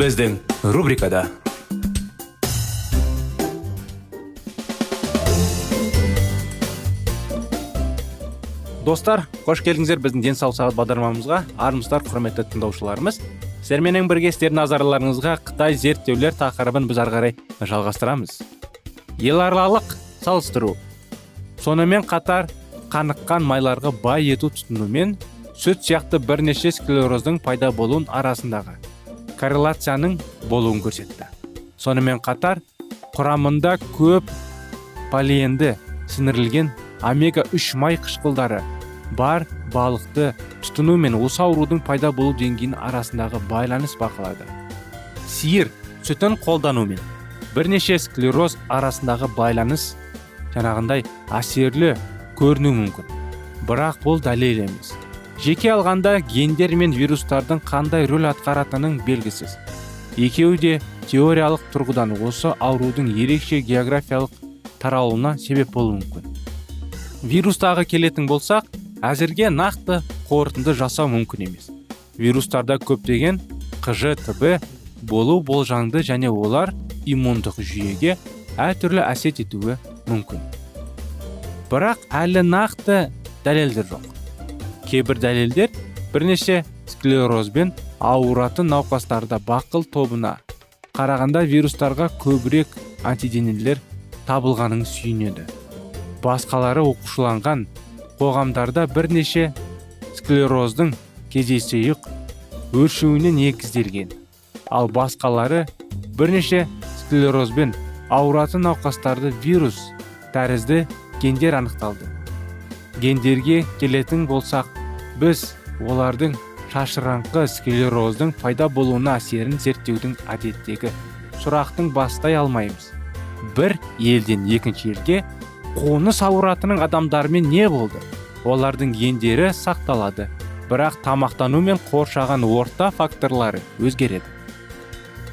Біздің рубрикада достар қош келдіңіздер біздің денсаулық сағат бағдарламамызға. Армысыздар құрметті тыңдаушыларымыз. Сіздерменен бірге сіздердің назарларыңызға қытай зерттеулер тақырыбын біз ары қарай жалғастырамыз. Еларалық салыстыру. Сонымен қатар қаныққан майларға бай ету тұтынумен сүт сияқты бірнеше склероздың пайда болуын арасындағы. Корреляцияның болуын көрсетті. Сонымен қатар құрамында көп полиенді сіңірілген омега 3 май қышқылдары бар балықты тұтыну мен осы аурудың пайда болу деңгейінің арасындағы байланыс бақылады. Сиыр сүтін қолданумен бірнеше склероз арасындағы байланыс жаңағындай әсерлі көрінуі мүмкін. Бірақ бұл дәлел емес. Жеке алғанда гендер мен вирустардың қандай рөл атқаратының белгісіз. Екеуі де теориялық тұрғыдан осы аурудың ерекше географиялық таралуына себеп болуы мүмкін. Вирустағы келетін болсақ әзірге нақты қорытынды жасау мүмкін емес. Вирустарда көптеген қжтб болу болжанды және олар иммундық жүйеге әртүрлі әсет етуі мүмкін. Бірақ әлі нақты дәлелдер жоқ. Кейбір дәлелдер бірнеше склерозбен ауыратын науқастарда бақыл тобына. Қарағанда вирустарға көбірек антиденелер табылғанын сүйінеді. Басқалары оқушыланған қоғамдарда бірнеше склероздың кездейсойық өршуіне негізделген ал басқалары бірнеше склерозбен ауыратын науқастарды вирус тәрізді гендер анықталды. Гендерге келетін болсақ біз олардың шашыраңқы склероздың пайда болуына әсерін зерттеудің әдеттегі сұрақтың бастай алмаймыз. бір елден екінші елге қоныс ауыратының адамдарымен не болды? Олардың гендері сақталады бірақ тамақтану мен қоршаған орта факторлары өзгереді.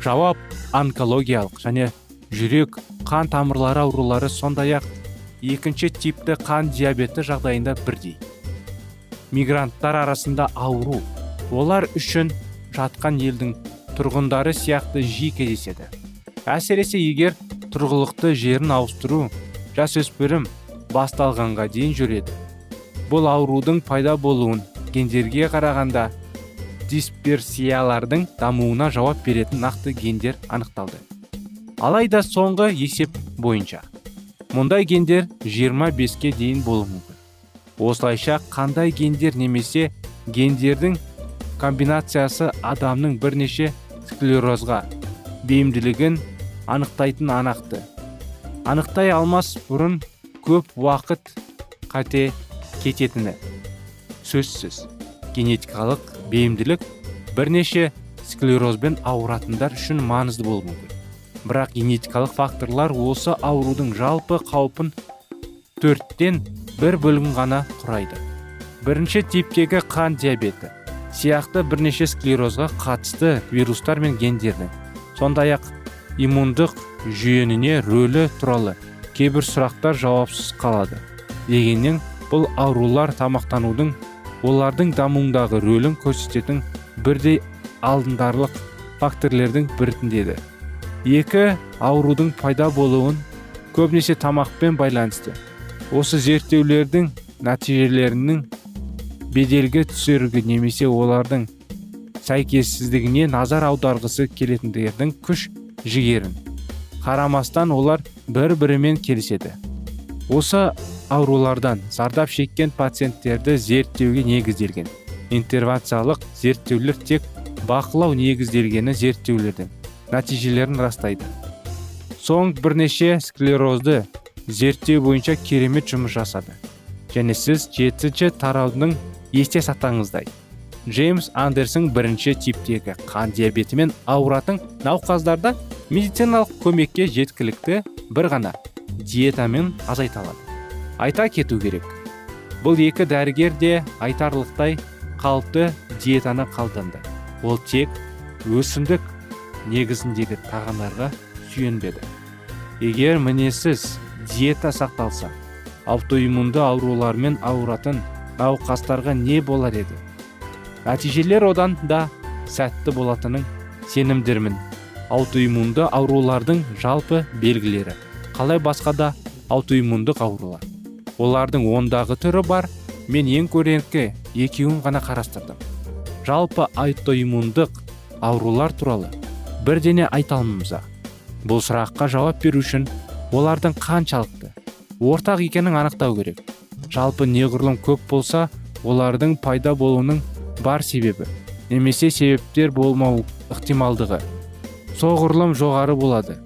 Жауап онкологиялық және жүрек қан тамырлары аурулары сондай ақ екінші типті қан диабеті жағдайында бірдей. Мигранттар арасында ауру. Олар үшін жатқан елдің тұрғындары сияқты жиі кездеседі. Әсіресе егер тұрғылықты жерін ауыстыру жасөспірім басталғанға дейін жүреді. Бұл аурудың пайда болуын гендерге қарағанда дисперсиялардың дамуына жауап беретін нақты гендер анықталды. Алайда соңғы есеп бойынша мұндай гендер 25-ке дейін болуы мүмкін. Осылайша қандай гендер немесе гендердің комбинациясы адамның бірнеше склерозға бейімділігін анықтайтын анақты. Анықтай алмас бұрын көп уақыт қате кететіні сөзсіз. Генетикалық бейімділік бірнеше склерозбен ауыратындар үшін маңызды болуы мүмкін. Бірақ генетикалық факторлар осы аурудың жалпы қаупін төрттен бір бөлігін ғана құрайды. Бірінші типтегі қан диабеті. Сияқты бірнеше склерозға қатысты вирустар мен гендердің сондай ақ иммундық жүйеніне рөлі туралы кейбір сұрақтар жауапсыз қалады. Дегенмен бұл аурулар тамақтанудың олардың дамуындағы рөлін көрсететін бірдей алдындарлық факторлердің біртіндеді екі аурудың пайда болуын көбінесе тамақпен байланысты. Осы зерттеулердің нәтижелерінің беделгі түсергі немесе олардың сәйкессіздігіне назар аударғысы келетіндердің күш жігерін қарамастан олар бір бірімен келіседі. Осы аурулардан зардап шеккен пациенттерді зерттеуге негізделген. Интервенциялық зерттеулер тек бақылау негізделгені зерттеулердің нәтижелерін растайды. Соң бірнеше склерозды зерттеу бойынша керемет жұмыс жасады. Және сіз жетінші тараудың есте сақтаңыздай джеймс андерсон бірінші типтегі қан диабетімен ауыратын науқастарда медициналық көмекке жеткілікті бір ғана диетамен азайта алады айта кету керек бұл екі дәрігер де айтарлықтай қалыпты диетаны қалданды ол тек өсімдік негізіндегі тағамдарға сүйенбеді. Егер мінесіз диета сақталса аутоиммунды аурулармен ауыратын науқастарға не болар еді? Нәтижелер одан да сәтті болатынын сенімдермін. Аутоиммунды аурулардың жалпы белгілері. Қалай басқа да аутоиммундық аурулар? Олардың ондағы түрі бар мен ең көрнекі екеуін ғана қарастырдым. Жалпы аутоиммундық аурулар туралы бірдене айта алмаймыз бұл сұраққа жауап беру үшін олардың қаншалықты ортақ екенін анықтау керек. Жалпы неғұрлым көп болса олардың пайда болуының бар себебі немесе себептер болмау ықтималдығы. Соғұрлым жоғары болады.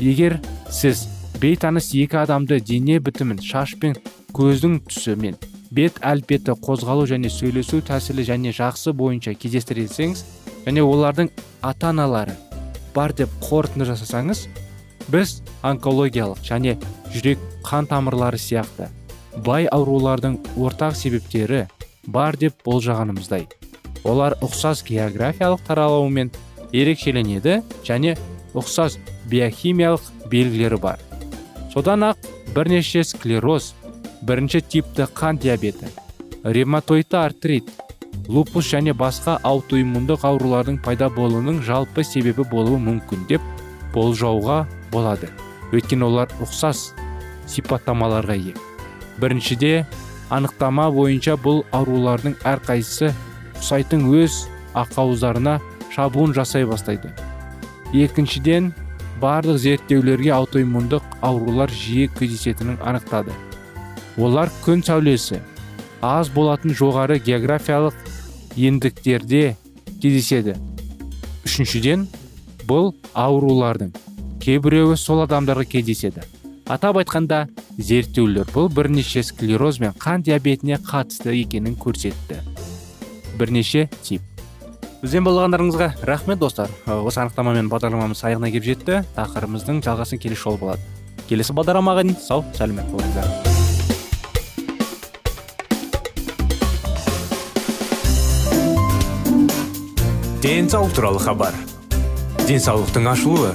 Егер сіз бейтаныс екі адамды дене бітімін шаш пен көздің түсі мен бет әлпеті қозғалу және сөйлесу тәсілі және жақсы бойынша кездестірсеңіз және олардың ата аналары бар деп қорытынды жасасаңыз біз онкологиялық және жүрек қан тамырлары сияқты бай аурулардың ортақ себептері бар деп болжағанымыздай олар ұқсас географиялық таралуымен ерекшеленеді және ұқсас биохимиялық белгілері бар. Содан ақ бірнеше склероз бірінші типті қан диабеті ревматоидты артрит лупус және басқа аутоиммундық аурулардың пайда болуының жалпы себебі болуы мүмкін деп болжауға болады. Өйткені олар ұқсас сипаттамаларға ие. Біріншіде анықтама бойынша бұл аурулардың әрқайсысы ұқсайтын өз ақауыздарына шабуын жасай бастайды. Екіншіден барлық зерттеулерге аутоиммундық аурулар жиі кездесетінін анықтады. Олар күн сәулесі аз болатын жоғары географиялық ендіктерде кездеседі. Үшіншіден бұл аурулардың кейбіреуі сол адамдарға кездеседі. Атап айтқанда зерттеулер бұл бірнеше склероз бен қан диабетіне қатысты екенін көрсетті. Бірнеше тип. Бізбен болғандарыңызға рахмет достар. Осы анықтамамен бағдарламамыз аяғына келіп жетті. Тақырыбымыздың жалғасын келесі жолы болады. Келесі бағдарламаға дейін сау сәлемет болыңыздар. Денсаулық туралы хабар. Денсаулықтың ашылуы.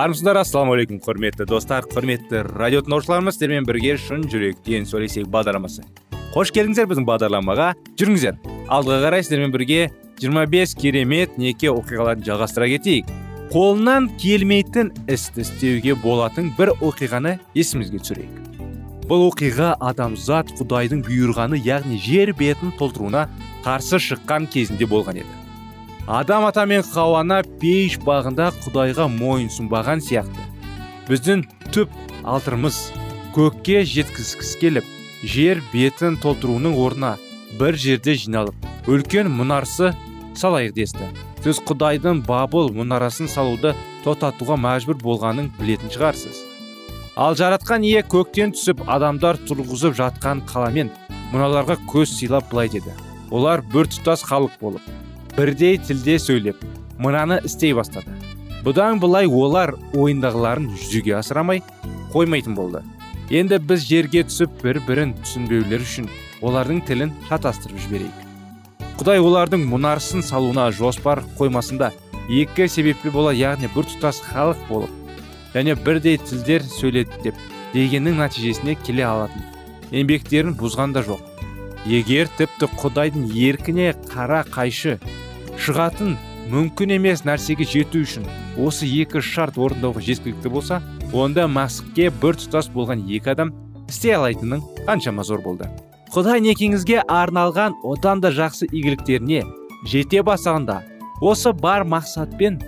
Армысыздар ассалаумағалейкум құрметті достар құрметті радио тыңдаушыларымыз сіздермен бірге шын жүректен сөйлесейік бағдарламасы. Қош келдіңіздер біздің бағдарламаға. Жүріңіздер. Алдыға қарай сіздермен бірге 25 керемет неке оқиғаларын жалғастыра кетейік. Қолынан келмейтін істі істеуге болатын бір оқиғаны есімізге түсірейік. Бұл оқиға адамзат құдайдың бұйырғаны яғни жер бетін толтыруына қарсы шыққан кезінде болған еді. Адам ата мен хауана пейіш бағында құдайға мойынсұнбаған сияқты. Біздің түп алтырымыз көкке жеткізгісі келіп жер бетін толтыруының орнына бір жерде жиналып үлкен мұнарсы салайық десті. Сіз құдайдың бабыл мұнарасын салуды тоқтатуға мәжбүр болғанын білетін шығарсыз. Ал жаратқан ие көктен түсіп адамдар тұрғызып жатқан қаламен мұналарға көз сыйлап былай деді. Олар біртұтас халық болып бірдей тілде сөйлеп мынаны істей бастады. Бұдан былай олар ойындағыларын жүзеге асырамай қоймайтын болды. Енді біз жерге түсіп бір бірін түсінбеулер үшін олардың тілін шатастырып жіберейік. Құдай олардың мұнарсын салуына жоспар қоймасында екі себеппе бола яғни біртұтас халық болып және бірдей тілдер сөйледі деп дегеннің нәтижесіне келе алатын еңбектерін бұзған да жоқ. Егер тіпті құдайдың еркіне қара қайшы шығатын мүмкін емес нәрсеге жету үшін осы екі шарт орындауға жеткілікті болса онда мәсіхке бір тұтас болған екі адам істей алайтының қаншама зор болды. Құдай некеңізге арналған одан да жақсы игіліктеріне жете бастағанда осы бар мақсатпен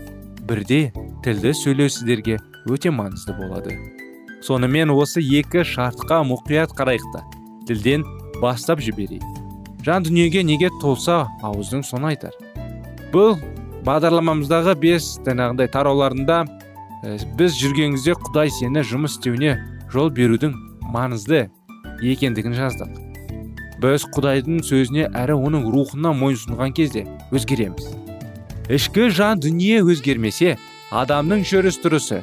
бірде тілді сөйлеу сіздерге өте маңызды болады. Сонымен осы екі шартқа мұқият қарайық та тілден бастап жіберейік. Жан дүниеге неге толса ауыздың соны айтар. Бұл бағдарламамыздағы бес жаңағындай тарауларында ә, біз жүргенімізде құдай сені жұмыс істеуіне жол берудің маңызды екендігін жаздық. Біз құдайдың сөзіне әрі оның рухына мойынсұнған кезде өзгереміз. Ішкі жан дүние өзгермесе адамның жүріс тұрысы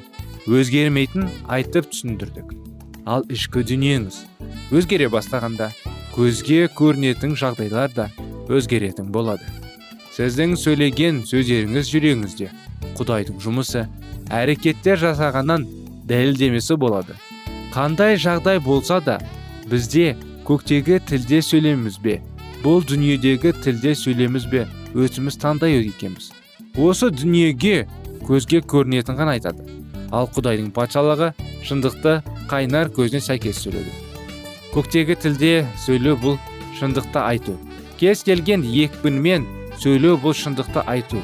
өзгермейтін айтып түсіндірдік. Ал ішкі дүниеңіз өзгере бастағанда көзге көрінетін жағдайлар да өзгеретін болады. Сіздің сөйлеген сөздеріңіз жүрегіңізде. Құдайдың жұмысы әрекеттер жасағаннан дәлелдемесі болады. Қандай жағдай болса да бізде көктегі тілде сөйлейміз бе бұл дүниедегі тілде сөйлейміз бе өзіміз таңдай екенбіз. Осы дүниеге көзге көрінетін ғана айтады. Ал құдайдың патшалығы шындықты қайнар көзіне сәйкес сөйледі. Көктегі тілде сөйлеу бұл шындықты айту. Кез келген екпінмен сөйлеу бұл шындықты айту.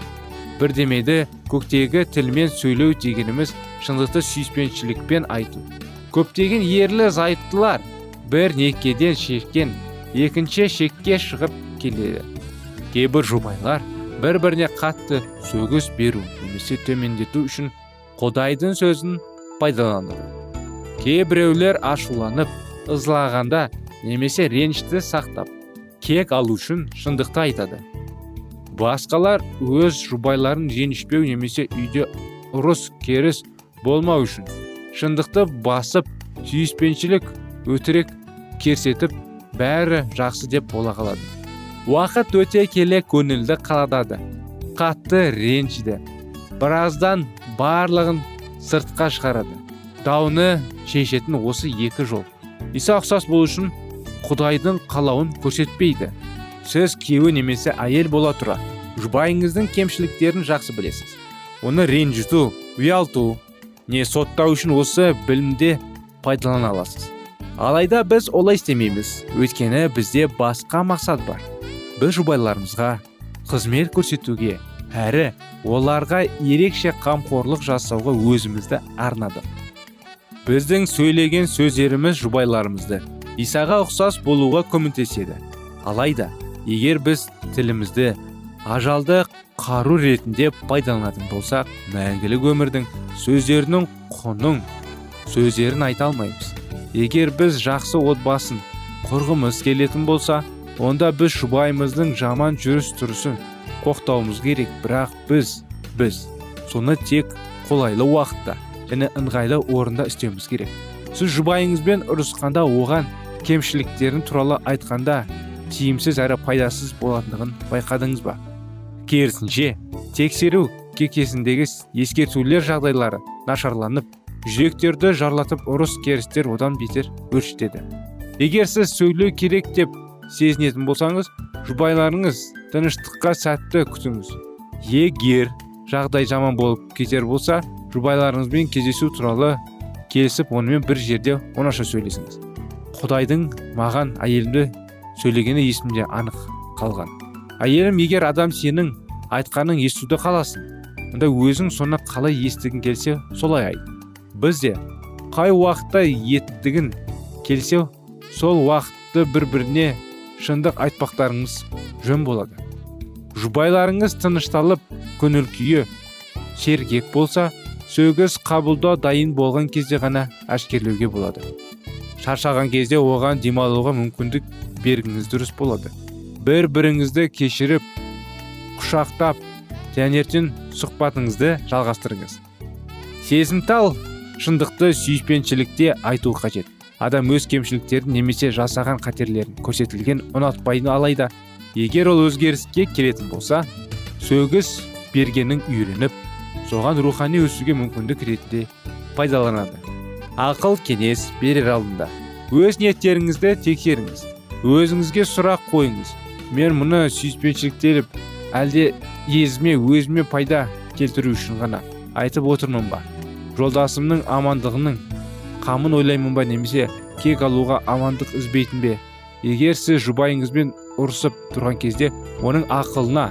Бірдемеді көктегі тілмен сөйлеу дегеніміз шындықты сүйіспеншілікпен айту. Көптеген ерлі зайыптылар бір некеден шеккен екінші шекке шығып келеді. Кейбір жұбайлар бір біріне қатты сөгіс беру немесе төмендету үшін құдайдың сөзін пайдаланады. Кейбіреулер ашуланып ызлағанда немесе ренішті сақтап кек алу үшін шындықты айтады. Басқалар өз жұбайларын ренішпеу немесе үйде ұрыс керіс болмау үшін шындықты басып сүйіспеншілік өтірік керсетіп бәрі жақсы деп бола қалады. Уақыт өте келе көңілді қаладады қатты ренжіді. Біраздан барлығын сыртқа шығарады. Дауны шешетін осы екі жол. Иса ұқсас болу үшін құдайдың қалауын көрсетпейді. Сіз күйеуі немесе әйел бола тұра. Жұбайыңыздың кемшіліктерін жақсы білесіз. Оны ренжіту ұялту не соттау үшін осы білімде пайдалана аласыз. Алайда біз олай істемейміз. Өйткені бізде басқа мақсат бар. Біз жұбайларымызға қызмет көрсетуге әрі оларға ерекше қамқорлық жасауға өзімізді арнадық. Біздің сөйлеген сөздеріміз жұбайларымызды исаға ұқсас болуға көмектеседі. Алайда егер біз тілімізді ажалды қару ретінде пайдаланатын болсақ мәңгілік өмірдің сөздерінің құнын сөздерін айта алмаймыз. Егер біз жақсы отбасын құрғымыз келетін болса онда біз жұбайымыздың жаман жүріс тұрысын қоқтауымыз керек. Бірақ біз біз соны тек қолайлы уақытта және ыңғайлы орында істеуіміз керек. Сіз жұбайыңызбен ұрысқанда оған кемшіліктерін туралы айтқанда тиімсіз әрі пайдасыз болатындығын байқадыңыз ба? Керісінше тексеру кекесіндегі ескертулер жағдайлары нашарланып жүректерді жарлатып ұрыс керістер одан бетер өршітеді. Егер сіз сөйлеу керек деп сезінетін болсаңыз жұбайларыңыз тыныштыққа сәтті күтіңіз. Егер жағдай жаман болып кетер болса жұбайларыңызбен кездесу туралы келісіп онымен бір жерде оңаша сөйлесіңіз. Құдайдың маған әйелімді сөйлегені есімде анық қалған. Әйелім егер адам сенің айтқаның естуді қаласын онда өзің соны қалай естігің келсе солай айт. Біз де қай уақытта еттігін келсе сол уақытты бір біріне шындық айтпақтарыңыз жөн болады. Жұбайларыңыз тынышталып көңіл күйі сергек болса сөгіс қабылдау дайын болған кезде ғана әшкерлеуге болады. Шаршаған кезде оған демалуға мүмкіндік бергіңіз дұрыс болады. Бір біріңізді кешіріп құшақтап таңертең сұхбатыңызды жалғастырыңыз. Сезімтал шындықты сүйіспеншілікте айту қажет. Адам өз кемшіліктерін немесе жасаған қатерлерін көрсетілген ұнатпайды алайда егер ол өзгеріске келетін болса сөгіс бергенін үйреніп соған рухани өсуге мүмкіндік ретінде пайдаланады. Ақыл кеңес берер алдында. Өз ниеттеріңізді тексеріңіз. Өзіңізге сұрақ қойыңыз. Мен мұны сүйіспеншіліктеліп әлде езіме өзіме пайда келтіру үшін ғана айтып отырмын ба? Жолдасымның амандығының қамын ойлаймын ба немесе кек алуға амандық ізбейтін бе? Егер сіз жұбайыңызбен ұрысып тұрған кезде оның ақылына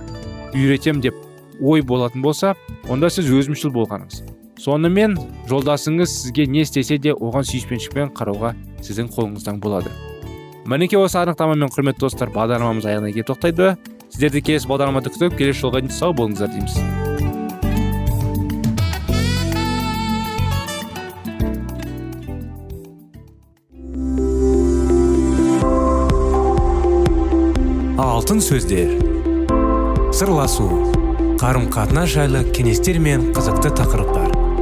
үйретем деп ой болатын болса онда сіз өзімшіл болғаныңыз. Сонымен жолдасыңыз сізге не істесе де оған сүйіспеншілікпен қарауға сіздің қолыңыздан болады. Мінекей осы анықтамамен құрметті достар бағдарламамыз аяғына келіп тоқтайды. Сіздерді келесі бағдарламада күтіп келесі жолға дейін сау болыңыздар дейміз. Алтын сөздер. Сырласу. Қарым қатынас жайлы кеңестер мен қызықты тақырыптар.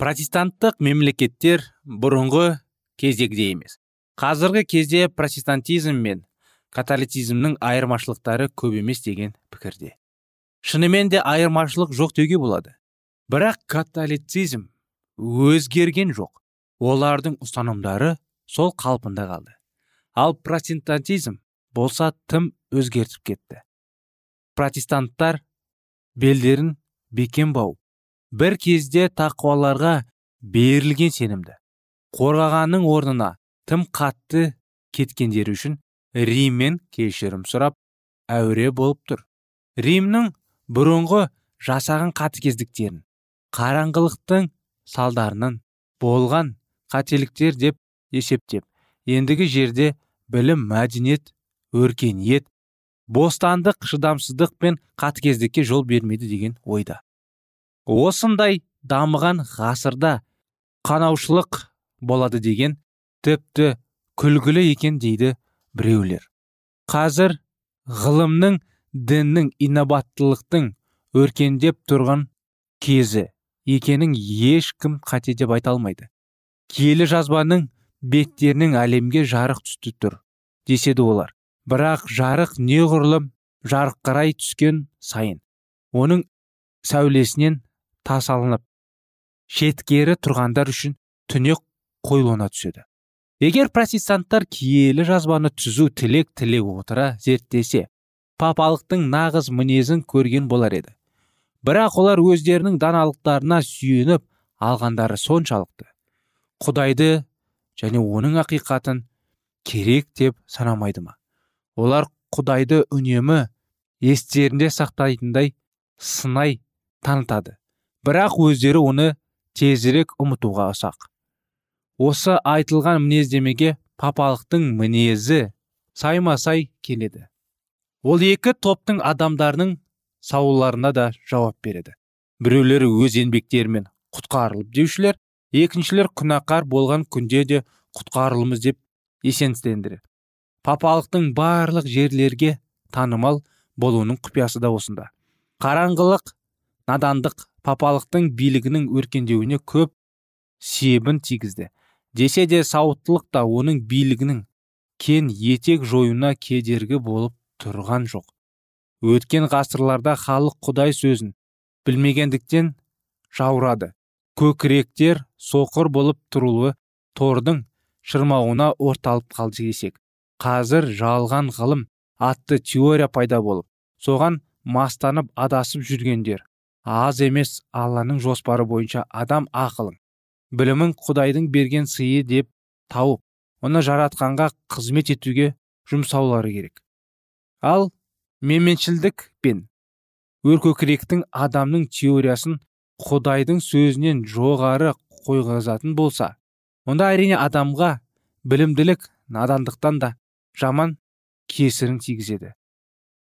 Протестанттық мемлекеттер бұрынғы кездегідей емес. Қазіргі кезде протестантизм мен католицизмнің айырмашылықтары көп емес деген пікірде. Шынымен де айырмашылық жоқ деуге болады. Бірақ католицизм өзгерген жоқ. Олардың ұстанымдары сол қалпында қалды. Ал протестантизм болса тым өзгертіп кетті. Протестанттар белдерін бекем бауып бір кезде тақуаларға берілген сенімді. Қорғағанның орнына тым қатты кеткендері үшін риммен кешірім сұрап әуре болып тұр. Римнің бұрынғы жасаған қатыгездіктерін қараңғылықтың салдарынан болған қателіктер деп есептеп ендігі жерде білім мәдениет өркениет бостандық шыдамсыздық пен қатыгездікке жол бермейді деген ойда. Осындай дамыған ғасырда қанаушылық болады деген тіпті күлгілі екен дейді біреулер. Қазір ғылымның діннің инабаттылықтың өркендеп тұрған кезі екенін ешкім қате деп айта алмайды. Киелі жазбаның беттерінің әлемге жарық түсті тұр деседі олар. Бірақ жарық неғұрлым жарқырай түскен сайын оның сәулесінен тасалынып шеткері тұрғандар үшін түнек қоюлана түседі. Егер протестанттар киелі жазбаны түзу тілек тіле отыра зерттесе папалықтың нағыз мінезін көрген болар еді. Бірақ олар өздерінің даналықтарына сүйеніп алғандары соншалықты. Құдайды және оның ақиқатын керек деп санамайды ма? Олар құдайды үнемі естерінде сақтайтындай сынай танытады. Бірақ өздері оны тезірек ұмытуға ұсақ. Осы айтылған мінездемеге папалықтың мінезі сайма сай келеді. Ол екі топтың адамдарының сауалдарына да жауап береді. Біреулері өз еңбектерімен құтқарылып деушілер екіншілер күнәқар болған күнде де құтқарылымыз деп есенстендіреді папалықтың барлық жерлерге танымал болуының құпиясы да осында. Қараңғылық надандық папалықтың билігінің өркендеуіне көп себін тигізді. Десе де сауыттылық та оның билігінің кен етек жоюына кедергі болып тұрған жоқ. Өткен ғасырларда халық құдай сөзін білмегендіктен жаурады. Көкіректер соқыр болып тұрулы тордың шырмауына орталып қалды десек қазір жалған ғылым атты теория пайда болып соған мастанып адасып жүргендер аз емес алланың жоспары бойынша адам ақылын білімін құдайдың берген сыйы деп тауып оны жаратқанға қызмет етуге жұмсаулары керек. Ал менменшілдік пен өркөкіректің адамның теориясын құдайдың сөзінен жоғары қойғызатын болса онда әрине адамға білімділік надандықтан да жаман кесірін тигізеді.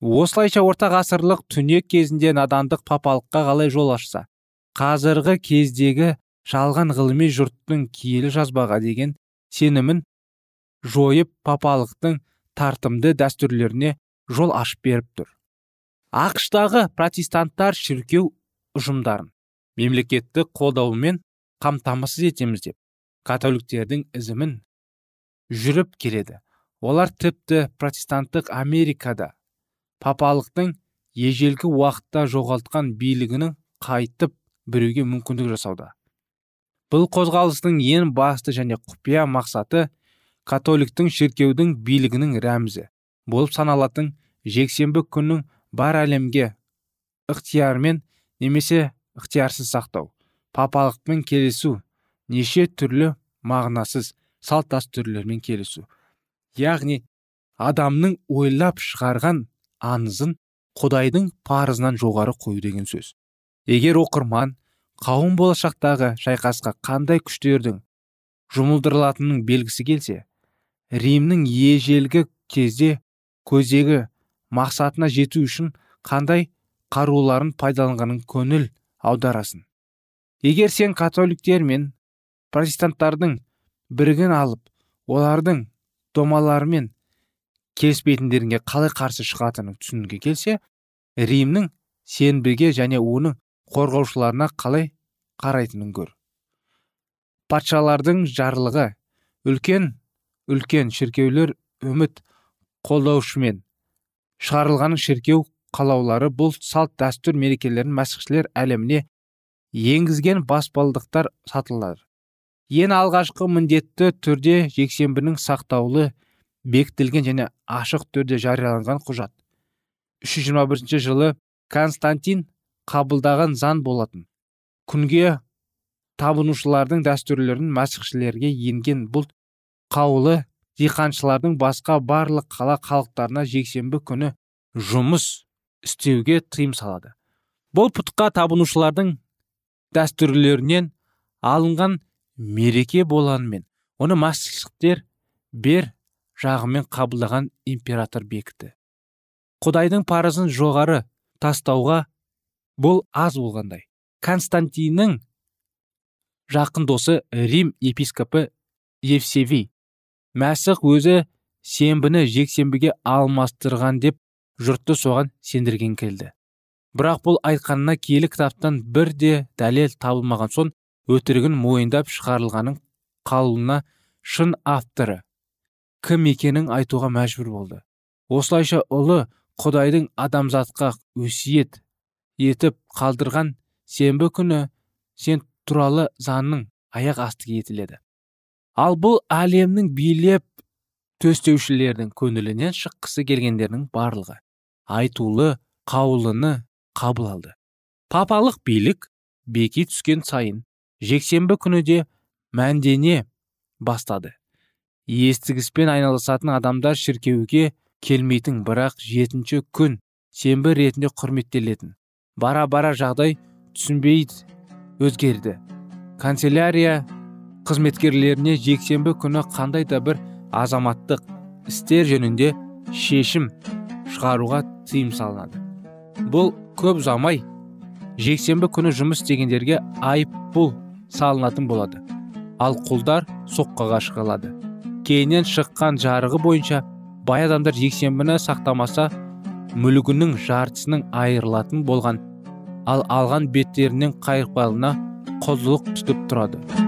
Осылайша орта ғасырлық түнек кезінде надандық папалыққа қалай жол ашса? Қазіргі кездегі жалған ғылыми жұрттың киелі жазбаға деген сенімін жойып папалықтың тартымды дәстүрлеріне жол ашып беріп тұр. Ақштағы протестанттар шіркеу ұжымдарын мемлекеттік қолдауымен қамтамасыз етеміз деп католиктердің ізімін жүріп келеді. Олар тіпті протестанттық америкада папалықтың ежелгі уақытта жоғалтқан билігінің қайтып біреуге мүмкіндік жасауда. Бұл қозғалыстың ең басты және құпия мақсаты католиктің шіркеудің билігінің рәмізі болып саналатын жексенбі күннің бар әлемге ықтиярмен немесе ықтиярсыз сақтау папалықпен келісу неше түрлі мағынасыз салт дәстүрлермен келісу яғни адамның ойлап шығарған аңызын құдайдың парызынан жоғары қою деген сөз. Егер оқырман қауым болашақтағы шайқасқа қандай күштердің жұмылдырылатынын белгісі келсе римнің ежелгі кезде көздегі мақсатына жету үшін қандай қаруларын пайдаланғанын көңіл аударасын егер сен католиктер мен протестанттардың бірігін алып олардың домаларымен келіспейтіндеріңе қалай қарсы шығатынын түсінуге келсе римнің сенбіге және оның қорғаушыларына қалай қарайтынын көр патшалардың жарлығы үлкен үлкен шіркеулер үміт қолдаушымен. Шығарылған шіркеу қалаулары бұл салт дәстүр мерекелерін мәсіхшілер әлеміне енгізген баспалдықтар сатылар. Ең алғашқы міндетті түрде жексенбінің сақтаулы бекітілген және ашық түрде жарияланған құжат. 321 жылы константин қабылдаған заң болатын. Күнге табынушылардың дәстүрлерін мәсіхшілерге енген бұл қаулы диқаншылардың басқа барлық қала халықтарына жексенбі күні жұмыс істеуге тыйым салады. Бұл пұтқа табынушылардың дәстүрлерінен алынған мереке болғанымен оны мәсіхтер бер жағымен қабылдаған император бекіті. Құдайдың парызын жоғары тастауға бұл аз болғандай. Константиннің жақын досы рим епископы евсевий. Мәсіх өзі сенбіні жексенбіге алмастырған деп жұртты соған сендірген келді. Бірақ бұл айтқанына киелі кітаптан бір де дәлел табылмаған соң өтірігін мойындап шығарылғанын қалуына шын авторы кім екенін айтуға мәжбүр болды. Осылайша ұлы құдайдың адамзатқа өсиет етіп қалдырған сенбі күні сен туралы заңның аяқ асты етіледі. Ал бұл әлемнің билеп төстеушілердің көңілінен шыққысы келгендердің барлығы айтулы қаулыны қабыл алды. Папалық билік беки түскен сайын жексенбі күні де мәндене бастады. Естігіспен айналысатын адамдар шіркеуге келмейтін бірақ жетінші күн сенбі ретінде құрметтелетін. Бара бара жағдай түсінбейді өзгерді. Канцелярия қызметкерлеріне жексенбі күні қандай да бір азаматтық істер жөнінде шешім шығаруға тыйым салынады. Бұл көп ұзамай жексенбі күні жұмыс істегендерге айыппұл салынатын болады. Ал құлдар соққыға шығылады кейіннен шыққан жарығы бойынша бай адамдар жексенбіні сақтамаса мүлігінің жартысының айырылатын болған. Ал алған беттерінен қайырпалына құлдылық тұтып тұрады.